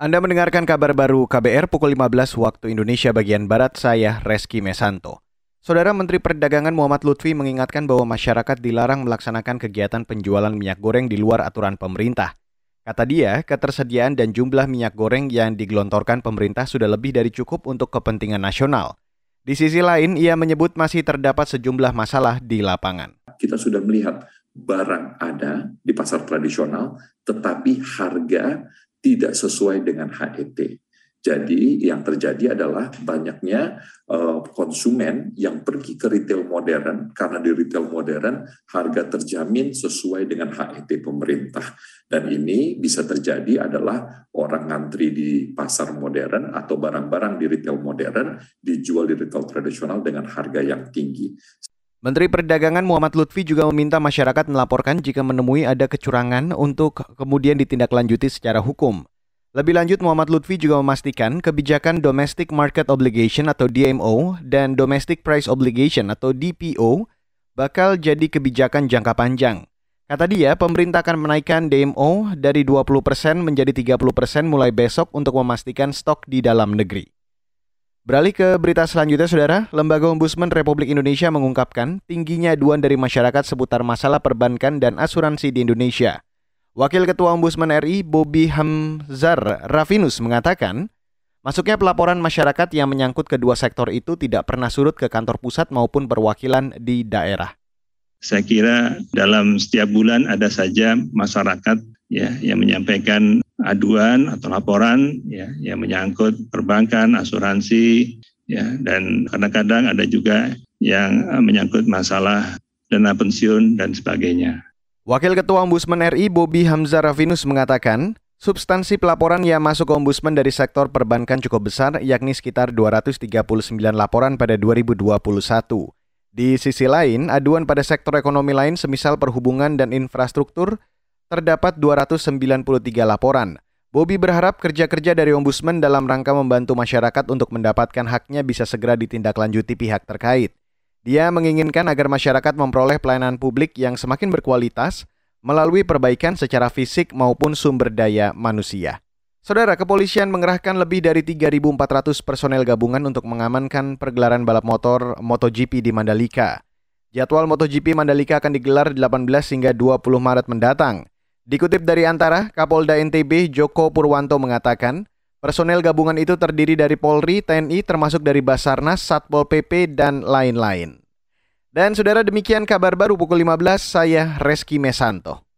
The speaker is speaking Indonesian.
Anda mendengarkan kabar baru KBR pukul 15 waktu Indonesia bagian Barat, saya Reski Mesanto. Saudara Menteri Perdagangan Muhammad Lutfi mengingatkan bahwa masyarakat dilarang melaksanakan kegiatan penjualan minyak goreng di luar aturan pemerintah. Kata dia, ketersediaan dan jumlah minyak goreng yang digelontorkan pemerintah sudah lebih dari cukup untuk kepentingan nasional. Di sisi lain, ia menyebut masih terdapat sejumlah masalah di lapangan. Kita sudah melihat barang ada di pasar tradisional, tetapi harga tidak sesuai dengan HET. Jadi yang terjadi adalah banyaknya uh, konsumen yang pergi ke retail modern karena di retail modern harga terjamin sesuai dengan HET pemerintah. Dan ini bisa terjadi adalah orang ngantri di pasar modern atau barang-barang di retail modern dijual di retail tradisional dengan harga yang tinggi. Menteri Perdagangan Muhammad Lutfi juga meminta masyarakat melaporkan jika menemui ada kecurangan untuk kemudian ditindaklanjuti secara hukum. Lebih lanjut, Muhammad Lutfi juga memastikan kebijakan Domestic Market Obligation atau DMO dan Domestic Price Obligation atau DPO bakal jadi kebijakan jangka panjang. Kata dia, pemerintah akan menaikkan DMO dari 20% menjadi 30% mulai besok untuk memastikan stok di dalam negeri. Beralih ke berita selanjutnya, Saudara. Lembaga Ombudsman Republik Indonesia mengungkapkan tingginya aduan dari masyarakat seputar masalah perbankan dan asuransi di Indonesia. Wakil Ketua Ombudsman RI, Bobi Hamzar Rafinus mengatakan, masuknya pelaporan masyarakat yang menyangkut kedua sektor itu tidak pernah surut ke kantor pusat maupun perwakilan di daerah. Saya kira dalam setiap bulan ada saja masyarakat ya yang menyampaikan aduan atau laporan ya yang menyangkut perbankan, asuransi ya dan kadang-kadang ada juga yang eh, menyangkut masalah dana pensiun dan sebagainya. Wakil Ketua Ombudsman RI Bobi Hamzah Rafinus mengatakan, substansi pelaporan yang masuk ke Ombudsman dari sektor perbankan cukup besar, yakni sekitar 239 laporan pada 2021. Di sisi lain, aduan pada sektor ekonomi lain semisal perhubungan dan infrastruktur terdapat 293 laporan. Bobi berharap kerja-kerja dari Ombudsman dalam rangka membantu masyarakat untuk mendapatkan haknya bisa segera ditindaklanjuti pihak terkait. Dia menginginkan agar masyarakat memperoleh pelayanan publik yang semakin berkualitas melalui perbaikan secara fisik maupun sumber daya manusia. Saudara, kepolisian mengerahkan lebih dari 3.400 personel gabungan untuk mengamankan pergelaran balap motor MotoGP di Mandalika. Jadwal MotoGP Mandalika akan digelar 18 hingga 20 Maret mendatang. Dikutip dari antara, Kapolda NTB Joko Purwanto mengatakan, personel gabungan itu terdiri dari Polri, TNI, termasuk dari Basarnas, Satpol PP, dan lain-lain. Dan saudara demikian kabar baru pukul 15, saya Reski Mesanto.